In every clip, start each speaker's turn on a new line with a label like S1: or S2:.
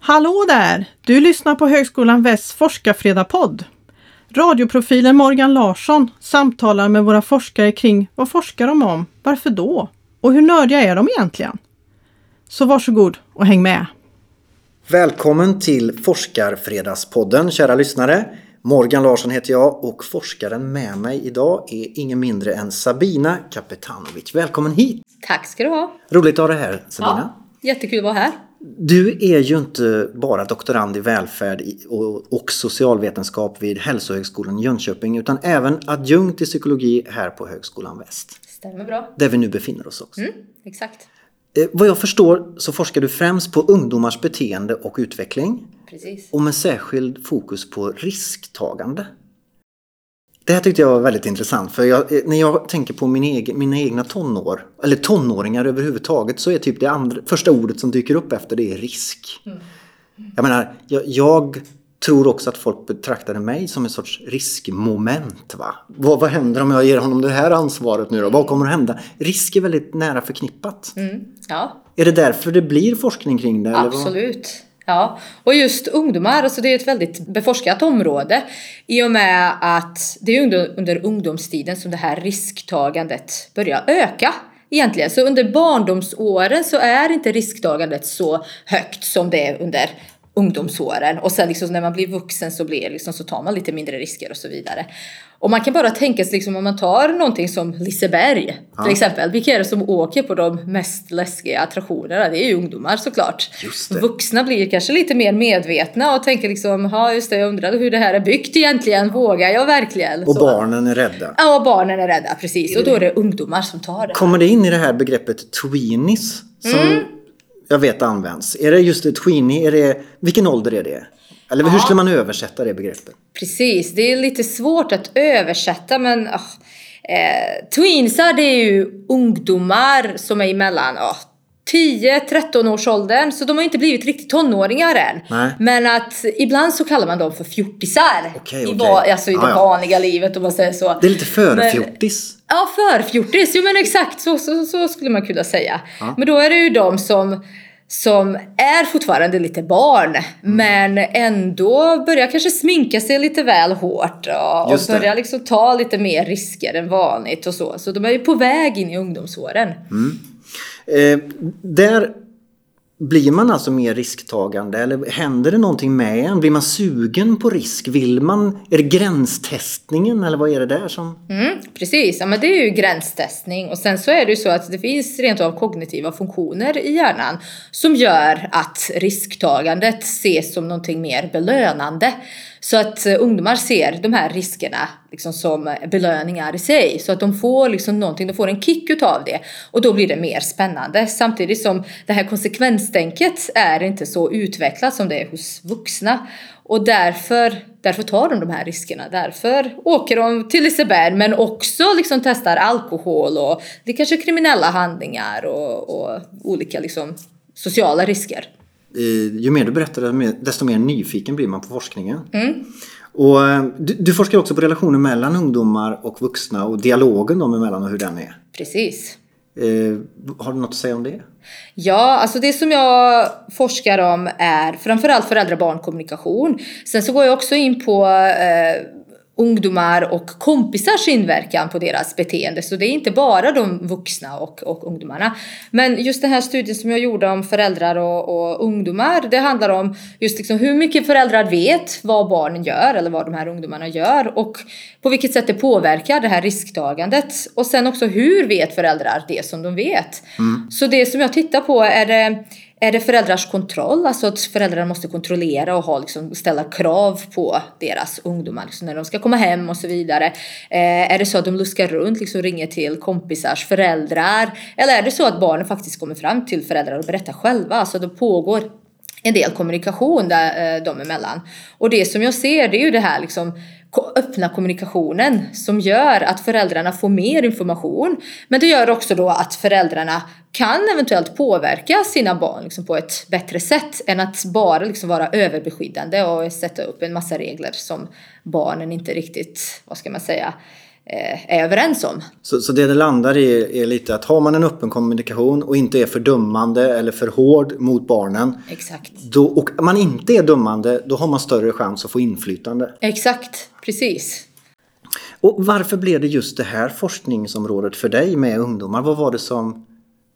S1: Hallå där! Du lyssnar på Högskolan Västs forskarfredagspodd. Radioprofilen Morgan Larsson samtalar med våra forskare kring vad forskar de om, varför då och hur nördiga är de egentligen? Så varsågod och häng med!
S2: Välkommen till Forskarfredagspodden kära lyssnare. Morgan Larsson heter jag och forskaren med mig idag är ingen mindre än Sabina Kapetanovic. Välkommen hit!
S3: Tack ska du ha!
S2: Roligt att ha dig här Sabina.
S3: Ja, jättekul att vara här.
S2: Du är ju inte bara doktorand i välfärd och socialvetenskap vid Hälsohögskolan i Jönköping utan även adjunkt i psykologi här på Högskolan Väst.
S3: Stämmer bra.
S2: Där vi nu befinner oss också.
S3: Mm, exakt.
S2: Eh, vad jag förstår så forskar du främst på ungdomars beteende och utveckling.
S3: Precis.
S2: Och med särskild fokus på risktagande. Det här tyckte jag var väldigt intressant för jag, eh, när jag tänker på min egen, mina egna tonår, eller tonåringar överhuvudtaget, så är typ det andra, första ordet som dyker upp efter det är risk. Mm. Jag menar, jag, jag, tror också att folk betraktade mig som en sorts riskmoment. Va? Vad, vad händer om jag ger honom det här ansvaret nu då? Vad kommer att hända? Risk är väldigt nära förknippat.
S3: Mm. Ja.
S2: Är det därför det blir forskning kring det?
S3: Absolut. Ja, och just ungdomar, alltså det är ett väldigt beforskat område i och med att det är under, ungdomstiden som det här risktagandet börjar öka egentligen. Så under barndomsåren så är inte risktagandet så högt som det är under ungdomsåren och sen liksom när man blir vuxen så, blir liksom, så tar man lite mindre risker och så vidare. Och man kan bara tänka sig liksom om man tar någonting som Liseberg ja. till exempel. Vilka är det som åker på de mest läskiga attraktionerna? Det är ju ungdomar såklart. Vuxna blir kanske lite mer medvetna och tänker liksom, ja just det, jag undrade hur det här är byggt egentligen. Vågar jag verkligen?
S2: Och så. barnen är rädda.
S3: Ja, barnen är rädda, precis. Och då är det ungdomar som tar det.
S2: Kommer det in i det här begreppet tweenies? Som mm. jag vet används. Är det just det, tweenie, är det, vilken ålder är det? Eller hur skulle man översätta det begreppet?
S3: Precis, det är lite svårt att översätta men oh, eh, tweensar det är ju ungdomar som är emellan oh, 10-13 års åldern så de har inte blivit riktigt tonåringar än.
S2: Nej.
S3: Men att ibland så kallar man dem för fjortisar.
S2: Okay, okay.
S3: I, va, alltså i det vanliga livet om man säger så.
S2: Det är lite förfjortis.
S3: Ja, förfjortis. Jo men exakt så, så, så skulle man kunna säga. Ja. Men då är det ju de som som är fortfarande lite barn mm. men ändå börjar kanske sminka sig lite väl hårt och, och börjar liksom ta lite mer risker än vanligt och så. Så de är ju på väg in i ungdomsåren.
S2: Mm. Eh, där blir man alltså mer risktagande eller händer det någonting med en? Blir man sugen på risk? Vill man? Är det gränstestningen eller vad är det där som?
S3: Mm, precis, ja men det är ju gränstestning och sen så är det ju så att det finns rent av kognitiva funktioner i hjärnan som gör att risktagandet ses som någonting mer belönande. Så att eh, ungdomar ser de här riskerna liksom som belöningar i sig. Så att de får liksom någonting, de får en kick utav det. Och då blir det mer spännande. Samtidigt som det här konsekvenstänket är inte så utvecklat som det är hos vuxna. Och därför, därför tar de de här riskerna. Därför åker de till Liseberg men också liksom testar alkohol och det är kanske kriminella handlingar och, och olika liksom sociala risker.
S2: Ju mer du berättar desto mer nyfiken blir man på forskningen.
S3: Mm.
S2: Och eh, du, du, forskar också på relationen mellan ungdomar och vuxna och dialogen dem emellan och hur den är.
S3: Precis.
S2: Eh, har du något att säga om det?
S3: Ja, alltså det som jag forskar om är framförallt föräldrar-barn-kommunikation. Sen så går jag också in på eh, ungdomar och kompisars inverkan på deras beteende. Så det är inte bara de vuxna och, och ungdomarna. Men just den här studien som jag gjorde om föräldrar och, och ungdomar, det handlar om just liksom hur mycket föräldrar vet vad barnen gör eller vad de här ungdomarna gör och på vilket sätt det påverkar det här risktagandet. Och sen också hur vet föräldrar det som de vet?
S2: Mm.
S3: Så det som jag tittar på är det är det föräldrars kontroll, alltså att föräldrar måste kontrollera och ha, liksom, ställa krav på deras ungdomar liksom, när de ska komma hem och så vidare? Eh, är det så att de luskar runt, liksom ringer till kompisars föräldrar? Eller är det så att barnen faktiskt kommer fram till föräldrar och berättar själva? Alltså det pågår en del kommunikation där, eh, dem emellan. Och det som jag ser det är ju det här liksom öppna kommunikationen som gör att föräldrarna får mer information. Men det gör också då att föräldrarna kan eventuellt påverka sina barn liksom på ett bättre sätt än att bara liksom vara överbeskyddande och sätta upp en massa regler som barnen inte riktigt, vad ska man säga, eh, är överens om.
S2: Så, så det det landar i är lite att har man en öppen kommunikation och inte är för dömande eller för hård mot barnen
S3: Exakt.
S2: då, och man inte är dömande, då har man större chans att få inflytande.
S3: Exakt, precis.
S2: Och varför blev det just det här forskningsområdet för dig med ungdomar? Vad var det som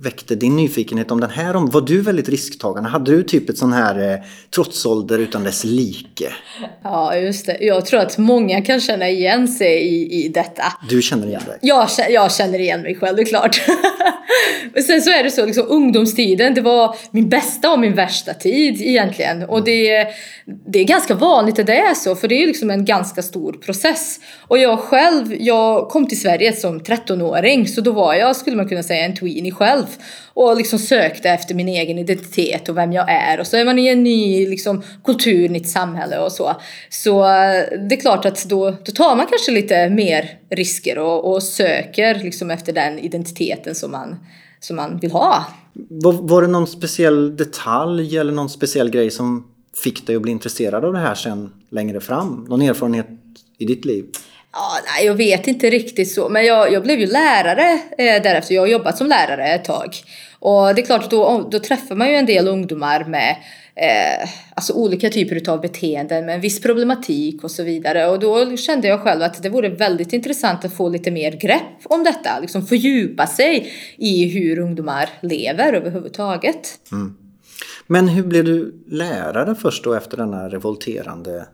S2: väckte din nyfikenhet om den här? Var du väldigt risktagande? Hade du typ ett sån här eh, trotsålder utan dess like?
S3: Ja, just det. Jag tror att många kan känna igen sig i, i detta.
S2: Du känner igen dig?
S3: Jag, jag känner igen mig själv, det är klart. Men sen så är det så, liksom, ungdomstiden, det var min bästa och min värsta tid egentligen. Och det, det är ganska vanligt att det är så, för det är liksom en ganska stor process. Och jag själv, jag kom till Sverige som 13-åring, så då var jag, skulle man kunna säga, en tweenie själv. Och liksom sökte efter min egen identitet och vem jag är. Och så är man i en ny liksom, kultur, nytt samhälle och så. Så eh, det är klart att då, då tar man kanske lite mer risker och, och söker liksom efter den identiteten som man, som man vill ha.
S2: Var, var det någon speciell detalj eller någon speciell grej som fick dig att bli intresserad av det här sen längre fram? Någon erfarenhet i ditt liv?
S3: Ja, nej, jag vet inte riktigt så, men jag, jag blev ju lärare eh, därefter. Jag har jobbat som lärare ett tag. Och det är klart, då, då träffar man ju en del ungdomar med eh, alltså olika typer av beteenden med en viss problematik och så vidare. Och då kände jag själv att det vore väldigt intressant att få lite mer grepp om detta. Liksom fördjupa sig i hur ungdomar lever överhuvudtaget.
S2: Men hur blev du lärare först då efter denna revolterande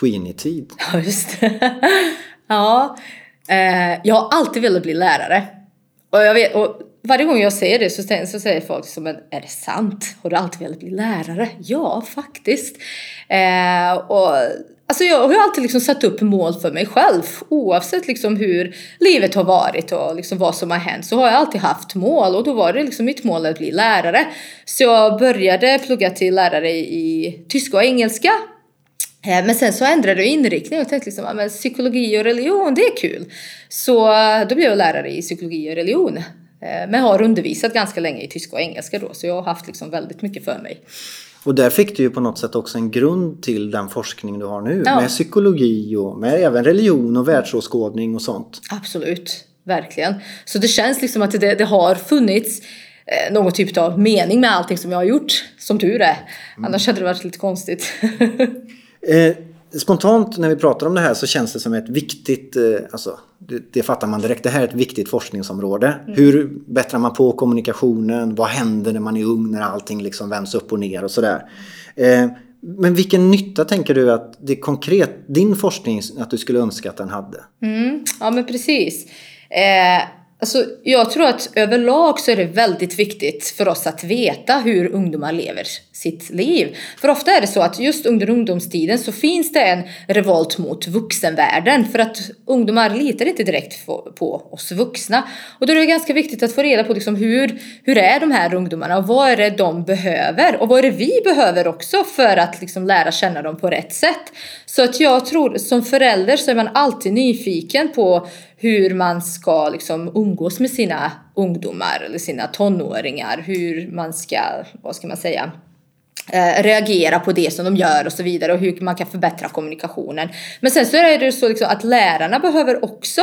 S2: tweenie-tid?
S3: Ja, just det. ja, eh, jag har alltid velat bli lärare. Och, jag vet, och varje gång jag säger det så, så, säger folk som en, är det sant? Har du alltid velat bli lärare? Ja, faktiskt. Eh, och, alltså jag har alltid liksom satt upp mål för mig själv. Oavsett liksom hur livet har varit och liksom vad som har hänt så har jag alltid haft mål. Och då var det liksom mitt mål att bli lärare. Så jag började plugga till lärare i tyska och engelska. Eh, Men sen så ändrade jag inriktning och tänkte liksom, men psykologi och religion, det är kul. Så eh, då blev jag lärare i psykologi och religion. Eh, Men har undervisat ganska länge i tyska och engelska då, så jag har haft liksom väldigt mycket för mig.
S2: Och där fick du ju på något sätt också en grund till den forskning du har nu
S3: Ja.
S2: med psykologi och med även religion och världsåskådning och sånt.
S3: Absolut, verkligen. Så det känns liksom att det, det har funnits någon typ av mening med allting som jag har gjort, som tur är. Annars hade det varit lite konstigt.
S2: Eh, spontant när vi pratar om det här så känns det som ett viktigt, eh, alltså det, det fattar man direkt, det här är ett viktigt forskningsområde. Hur bättrar man på kommunikationen? Vad händer när man är ung när allting liksom vänds upp och ner och sådär. Eh, men vilken nytta tänker du att det konkret, din forskning, att du skulle önska att den hade?
S3: Mm, ja men precis. Eh, alltså, jag tror att överlag så är det väldigt viktigt för oss att veta hur ungdomar lever sitt liv. För ofta är det så att just under ungdomstiden så finns det en revolt mot vuxenvärlden för att ungdomar litar inte direkt på, oss vuxna. Och då är det ganska viktigt att få reda på liksom hur, hur är de här ungdomarna och vad är det de behöver och vad är det vi behöver också för att liksom lära känna dem på rätt sätt. Så att jag tror som förälder så är man alltid nyfiken på hur man ska liksom umgås med sina ungdomar eller sina tonåringar. Hur man ska, vad ska man säga, eh, reagera på det som de gör och så vidare och hur man kan förbättra kommunikationen. Men sen så är det så liksom att lärarna behöver också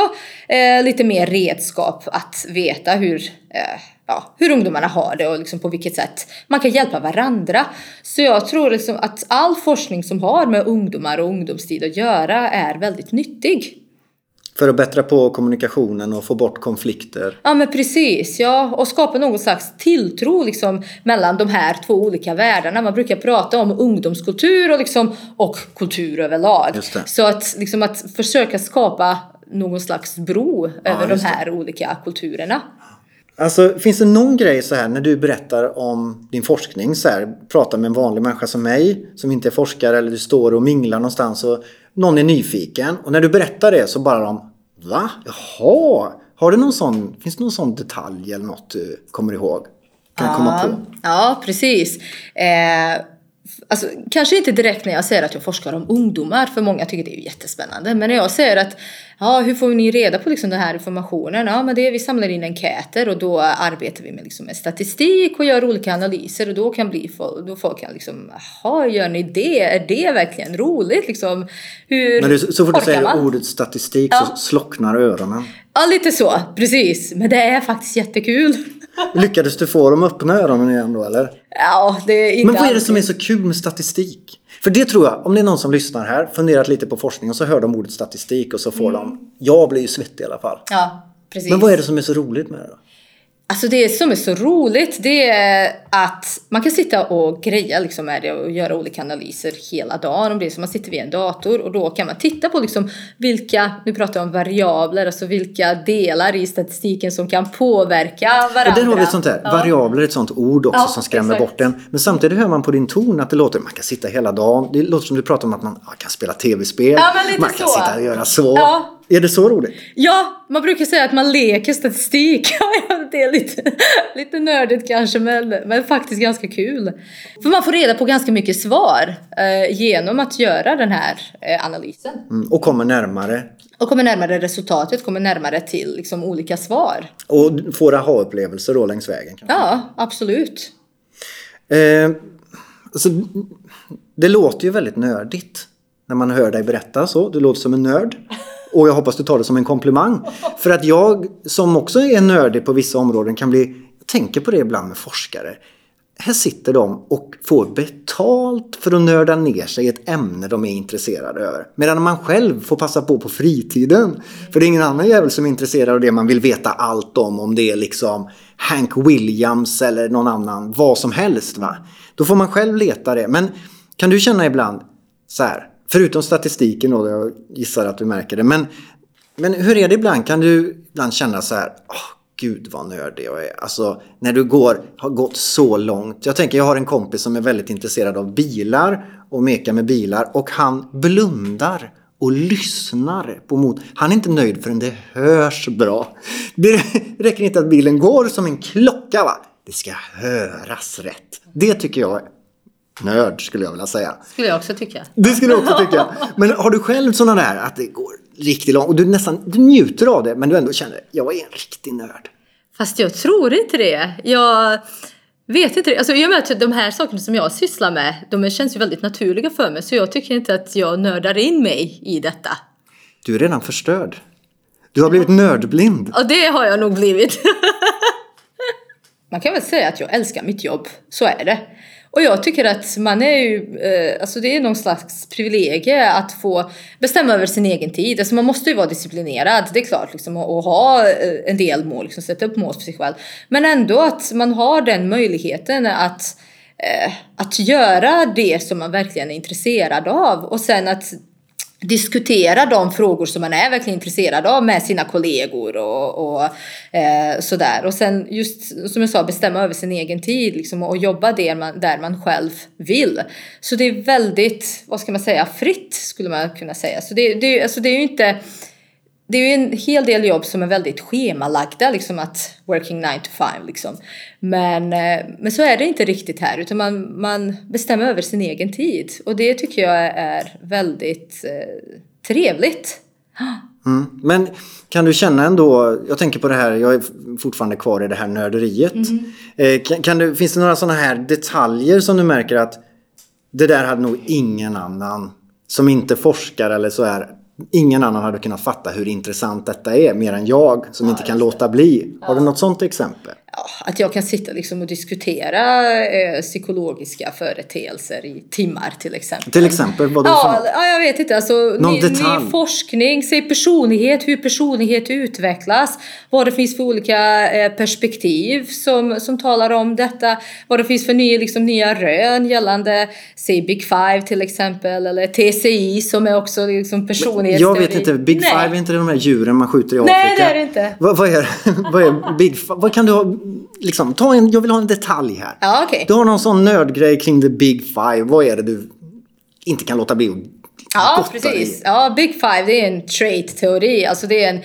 S3: eh, lite mer redskap att veta hur eh, Ja, hur ungdomarna har det och liksom på vilket sätt man kan hjälpa varandra. Så jag tror liksom att all forskning som har med ungdomar och ungdomstid att göra är väldigt nyttig.
S2: För att bättra på kommunikationen och få bort konflikter.
S3: Ja men precis, ja. Och skapa någon slags tilltro liksom mellan de här två olika världarna. Man brukar prata om ungdomskultur och, liksom, och kultur överlag. Så att, liksom, att försöka skapa någon slags bro över de
S2: just det.
S3: här olika kulturerna.
S2: Alltså finns det någon grej så här när du berättar om din forskning så här, pratar med en vanlig människa som mig som inte är forskare eller du står och minglar någonstans och någon är nyfiken och när du berättar det så bara de Va? Jaha? Har du någon sån, finns det någon sån detalj eller något du kommer ihåg? Kan jag komma på?
S3: Ja, precis. Eh, Alltså, kanske inte direkt när jag säger att jag forskar om ungdomar, för många tycker det är jättespännande. Men när jag säger att, ja, hur får ni reda på liksom den här informationen? Ja, men det är, vi samlar in enkäter och då arbetar vi med, liksom, med statistik och gör olika analyser och då kan bli då folk kan liksom, jaha, gör ni det? Är det verkligen roligt? Liksom, hur
S2: Men det, så fort du säger
S3: man?
S2: ordet statistik
S3: Ja.
S2: så slocknar öronen.
S3: Ja, lite så, precis. Men det är faktiskt jättekul.
S2: Lyckades du få dem att öppna öronen igen då eller?
S3: Ja, det är inte
S2: Men vad är det som är så kul med statistik? För det tror jag, om det är någon som lyssnar här, funderat lite på forskning och så hör de ordet statistik och så får de, jag blir ju svettig i alla fall.
S3: Ja, precis.
S2: Men vad är det som är så roligt med det då?
S3: Alltså det som är så roligt det är att man kan sitta och greja liksom med det och göra olika analyser hela dagen om det är som man sitter vid en dator och då kan man titta på liksom vilka, nu pratar jag om variabler, alltså vilka delar i statistiken som kan påverka varandra.
S2: Och där har vi ett sånt här,
S3: Ja.
S2: variabler är ett sånt ord också
S3: Ja,
S2: som skrämmer
S3: exakt.
S2: bort en. Men samtidigt hör man på din ton att det låter, man kan sitta hela dagen, det låter som du pratar om att man kan spela tv-spel,
S3: Ja,
S2: man kan
S3: så.
S2: sitta och göra så. Är det så roligt?
S3: Ja, man brukar säga att man leker statistik. Det är lite, lite nördigt kanske, men, men faktiskt ganska kul. För man får reda på ganska mycket svar eh, genom att göra den här eh, analysen.
S2: Mm, och kommer närmare.
S3: Och kommer närmare resultatet, kommer närmare till liksom, olika svar.
S2: Och får aha-upplevelser då längs vägen. kanske.
S3: Ja, absolut.
S2: Eh, alltså, det låter ju väldigt nördigt när man hör dig berätta så. Du låter som en nörd. Och jag hoppas du tar det som en komplimang. För att jag som också är nördig på vissa områden kan bli... Jag tänker på det ibland med forskare. Här sitter de och får betalt för att nörda ner sig i ett ämne de är intresserade över. Medan man själv får passa på på fritiden. För det är ingen annan jävel som är intresserad av det man vill veta allt om. Om det är liksom Hank Williams eller någon annan, vad som helst. Va? Då får man själv leta det. Men kan du känna ibland så här, förutom statistiken då, jag gissar att du märker det. Men, men hur är det ibland? Kan du ibland känna så här, åh gud vad nördig jag är. Alltså när du går, har gått så långt. Jag tänker, jag har en kompis som är väldigt intresserad av bilar och mekar med bilar och han blundar och lyssnar på mot. Han är inte nöjd förrän det hörs bra. Det räcker inte att bilen går som en klocka va. Det ska höras rätt. Det tycker jag nörd skulle jag vilja säga.
S3: Skulle jag också tycka.
S2: Det skulle jag också tycka. Men har du själv sådana där att det går riktigt långt och du nästan du njuter av det men du ändå känner jag är en riktig nörd.
S3: Fast jag tror inte det. Jag vet inte det. Alltså, I och med att de här sakerna som jag sysslar med, de känns ju väldigt naturliga för mig. Så jag tycker inte att jag nördar in mig i detta.
S2: Du är redan förstörd. Du har blivit nördblind.
S3: Och det har jag nog blivit. Man kan väl säga att jag älskar mitt jobb. Så är det. Och jag tycker att man är ju, eh, alltså det är någon slags privilegie att få bestämma över sin egen tid. Alltså man måste ju vara disciplinerad, det är klart, liksom, och, ha eh, en del mål, liksom, sätta upp mål för sig själv. Men ändå att man har den möjligheten att, eh, att göra det som man verkligen är intresserad av. Och sen att diskutera de frågor som man är verkligen intresserad av med sina kollegor och, och eh, sådär. Och sen just som jag sa bestämma över sin egen tid liksom, och jobba där man, där man själv vill. Så det är väldigt, vad ska man säga, fritt skulle man kunna säga. Så det, det, alltså det är ju inte det är ju en hel del jobb som är väldigt schemalagda, liksom att working 9 to 5 liksom. Men, eh, men så är det inte riktigt här, utan man, man bestämmer över sin egen tid. Och det tycker jag är väldigt eh, trevligt.
S2: Mm. Men kan du känna ändå, jag tänker på det här, jag är fortfarande kvar i det här nörderiet. Eh, kan, kan du, finns det några sådana här detaljer som du märker att det där hade nog ingen annan som inte forskar eller så är Ingen annan hade kunnat fatta hur intressant detta är mer än jag som inte kan låta bli. Har du något sånt exempel?
S3: Ja, att jag kan sitta liksom och diskutera eh, psykologiska företeelser i timmar till exempel.
S2: Till exempel, vad för
S3: Ja,
S2: något?
S3: ja, jag vet inte. Alltså,
S2: Någon
S3: ny,
S2: detalj?
S3: ny forskning, säg personlighet, hur personlighet utvecklas, vad det finns för olika eh, perspektiv som, som talar om detta, vad det finns för nya, liksom, nya rön gällande, säg Big Five till exempel, eller TCI som är också liksom, personlighetsteori.
S2: Jag vet inte, Big
S3: Nej.
S2: Five är inte de här djuren man skjuter i Afrika?
S3: Nej, det är det inte.
S2: Vad, vad, är, vad är Big Five? Vad kan du ha, liksom, ta en, jag vill ha en detalj här.
S3: Ja, okej.
S2: Du har någon sån nördgrej kring the Big Five. Vad är det du inte kan låta bli att
S3: Ja,
S2: dig i?
S3: precis. Ja, Big Five det är en trait-teori. Alltså det är en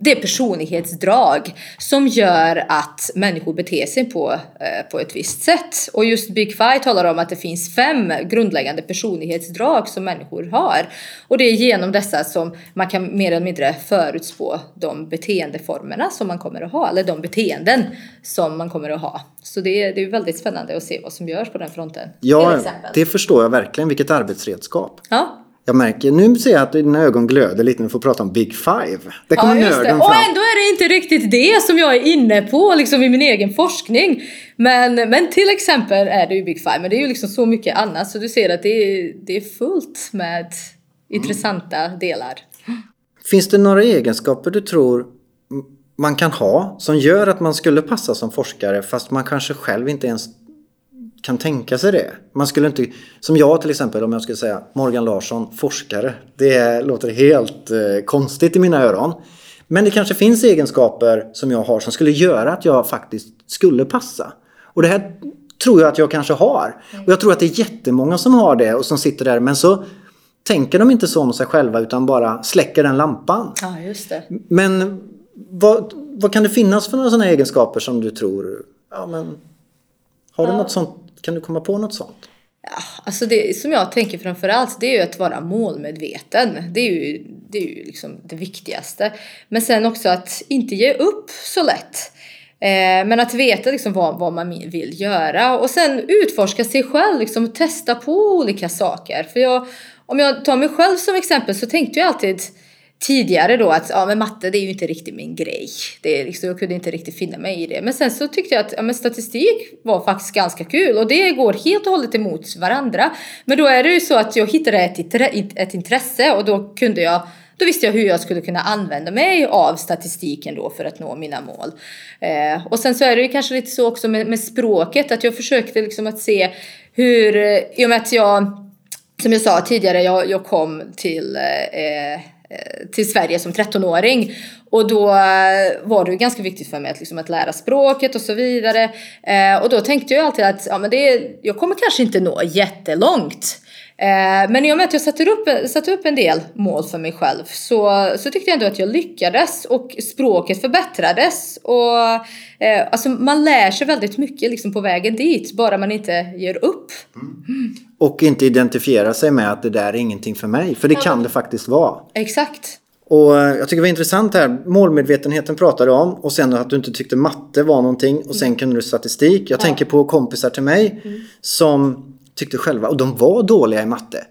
S3: det är personlighetsdrag som gör att människor beter sig på, eh, på ett visst sätt. Och just Big Five talar om att det finns fem grundläggande personlighetsdrag som människor har. Och det är genom dessa som man kan mer eller mindre förutspå de beteendeformerna som man kommer att ha, eller de beteenden som man kommer att ha. Så det är, det är väldigt spännande att se vad som görs på den fronten.
S2: Ja, det förstår jag verkligen. Vilket arbetsredskap.
S3: Ja.
S2: Jag märker, nu ser jag att dina ögon glöder lite när vi får prata om Big Five. Det kommer
S3: ja,
S2: nörden
S3: Och
S2: fram.
S3: ändå är det inte riktigt det som jag är inne på liksom i min egen forskning. Men, men till exempel är det ju Big Five, men det är ju liksom så mycket annat så du ser att det är, det är fullt med intressanta delar.
S2: Finns det några egenskaper du tror man kan ha som gör att man skulle passa som forskare fast man kanske själv inte ens kan tänka sig det. Man skulle inte, som jag till exempel om jag skulle säga Morgan Larsson, forskare. Det låter helt eh, konstigt i mina öron. Men det kanske finns egenskaper som jag har som skulle göra att jag faktiskt skulle passa. Och det här tror jag att jag kanske har. Och jag tror att det är jättemånga som har det och som sitter där men så tänker de inte så om sig själva utan bara släcker den lampan.
S3: Ja, just det.
S2: Men vad, vad kan det finnas för några sådana egenskaper som du tror, ja men har du något sånt, kan du komma på något sånt?
S3: Ja, alltså det som jag tänker framförallt det är ju att vara målmedveten. Det är ju, det, är ju liksom det viktigaste. Men sen också att inte ge upp så lätt. Eh, men att veta liksom vad, vad man vill göra och sen utforska sig själv liksom, och testa på olika saker. För jag, om jag tar mig själv som exempel så tänkte jag alltid tidigare då att ja, men matte det är ju inte riktigt min grej. Det är liksom, jag kunde inte riktigt finna mig i det. Men sen så tyckte jag att ja, men statistik var faktiskt ganska kul och det går helt och hållet emot varandra. Men då är det ju så att jag hittade ett, ett intresse och då kunde jag då visste jag hur jag skulle kunna använda mig av statistiken då för att nå mina mål. Eh, och sen så är det ju kanske lite så också med, med språket att jag försökte liksom att se hur, eh, i och med att jag som jag sa tidigare, jag, jag kom till eh, eh Eh, till Sverige som 13-åring. Och då eh, var det ju ganska viktigt för mig att, liksom, att lära språket och så vidare. Eh, och då tänkte jag alltid att ja, men det, jag kommer kanske inte nå jättelångt. Eh, men i och med att jag satte upp, satte upp en del mål för mig själv så, så tyckte jag ändå att jag lyckades och språket förbättrades. Och, eh, alltså man lär sig väldigt mycket liksom på vägen dit, bara man inte ger upp.
S2: Mm. Och inte identifiera sig med att det där är ingenting för mig, för det ja, kan det faktiskt vara.
S3: Exakt.
S2: Och eh, jag tycker det var intressant här, målmedvetenheten pratade du om och sen att du inte tyckte matte var någonting och sen mm. kunde du statistik. Jag ja. tänker på kompisar till mig mm. som tyckte själva, och de var dåliga i matte.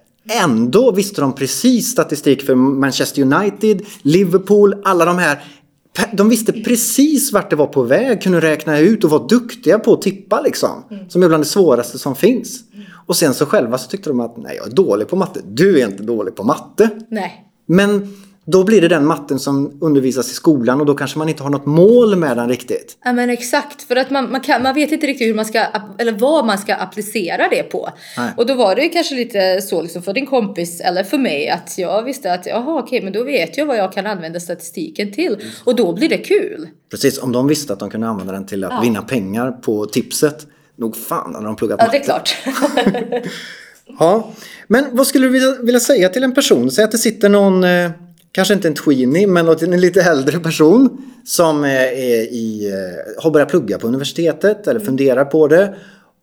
S2: Ändå visste de precis statistik för Manchester United, Liverpool, alla de här. De visste precis vart det var på väg, kunde räkna ut och var duktiga på att tippa liksom. Som är bland det svåraste som finns. Och sen så själva så tyckte de att nej, jag är dålig på matte. Du är inte dålig på matte.
S3: Nej.
S2: Men då blir det den matten som undervisas i skolan och då kanske man inte har något mål med den riktigt.
S3: Ja men exakt, för att man, man, kan, man vet inte riktigt hur man ska, eller vad man ska applicera det på. Nej. Och då var det ju kanske lite så liksom för din kompis eller för mig att jag visste att jaha okej men då vet jag vad jag kan använda statistiken till. Och då blir det kul.
S2: Precis, om de visste att de kunde använda den till att ja. vinna pengar på tipset. Nog fan hade de pluggat
S3: Ja matte. det är klart.
S2: ja, men vad skulle du vilja, vilja säga till en person? Säg att det sitter någon eh, kanske inte en tweenie, men en lite äldre person som är i, eh, har börjat plugga på universitetet eller funderar på det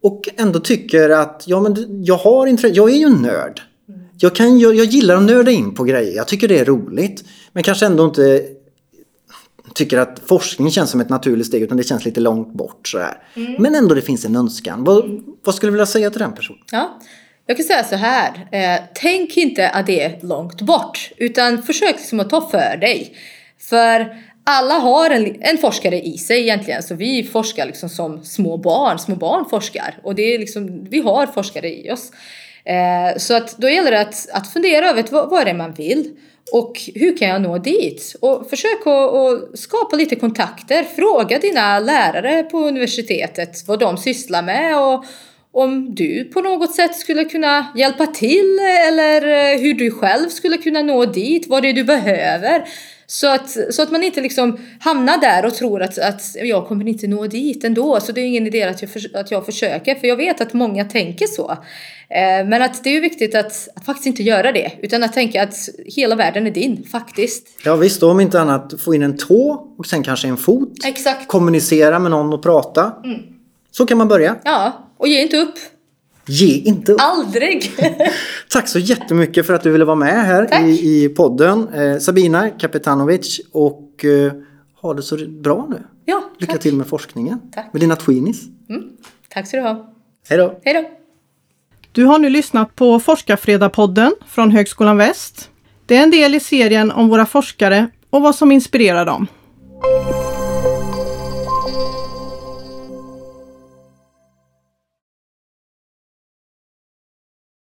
S2: och ändå tycker att ja, men jag har intresse, jag är ju en nörd. Jag, kan, jag, jag gillar att nörda in på grejer, jag tycker det är roligt. Men kanske ändå inte tycker att forskning känns som ett naturligt steg utan det känns lite långt bort. Sådär. Mm. Men ändå det finns en önskan. Vad, vad skulle du vilja säga till den personen?
S3: Ja. Jag kan säga så här, eh, tänk inte att det är långt bort utan försök liksom att ta för dig. För alla har en, en forskare i sig egentligen, så vi forskar liksom som små barn, små barn forskar och det är liksom, vi har forskare i oss. Eh, så att då gäller det att, att fundera över vad, vad är det man vill och hur kan jag nå dit? Och försök att, att skapa lite kontakter, fråga dina lärare på universitetet vad de sysslar med och om du på något sätt skulle kunna hjälpa till eller eh, hur du själv skulle kunna nå dit, vad det är du behöver. Så att, så att man inte liksom hamnar där och tror att, att jag kommer inte nå dit ändå. Så det är ingen idé att jag, för, att jag försöker. För jag vet att många tänker så. Eh, men att det är viktigt att, att faktiskt inte göra det. Utan att tänka att hela världen är din, faktiskt.
S2: Ja visst, om inte annat få in en tå och sen kanske en fot.
S3: Exakt.
S2: Kommunicera med någon och prata.
S3: Mm.
S2: Så kan man börja.
S3: Ja, och ge inte upp.
S2: Ge inte upp.
S3: Aldrig!
S2: Tack så jättemycket för att du ville vara med här
S3: Tack.
S2: i, i podden. Eh, Sabina Kapetanovic och eh, ha det så bra nu.
S3: ja,
S2: Lycka
S3: tack.
S2: till med forskningen.
S3: Tack.
S2: Med dina tweenies.
S3: Mm. Tack ska du ha.
S2: Hej då!
S3: Hej då!
S1: Du har nu lyssnat på Forskarfredagpodden från Högskolan Väst. Det är en del i serien om våra forskare och vad som inspirerar dem.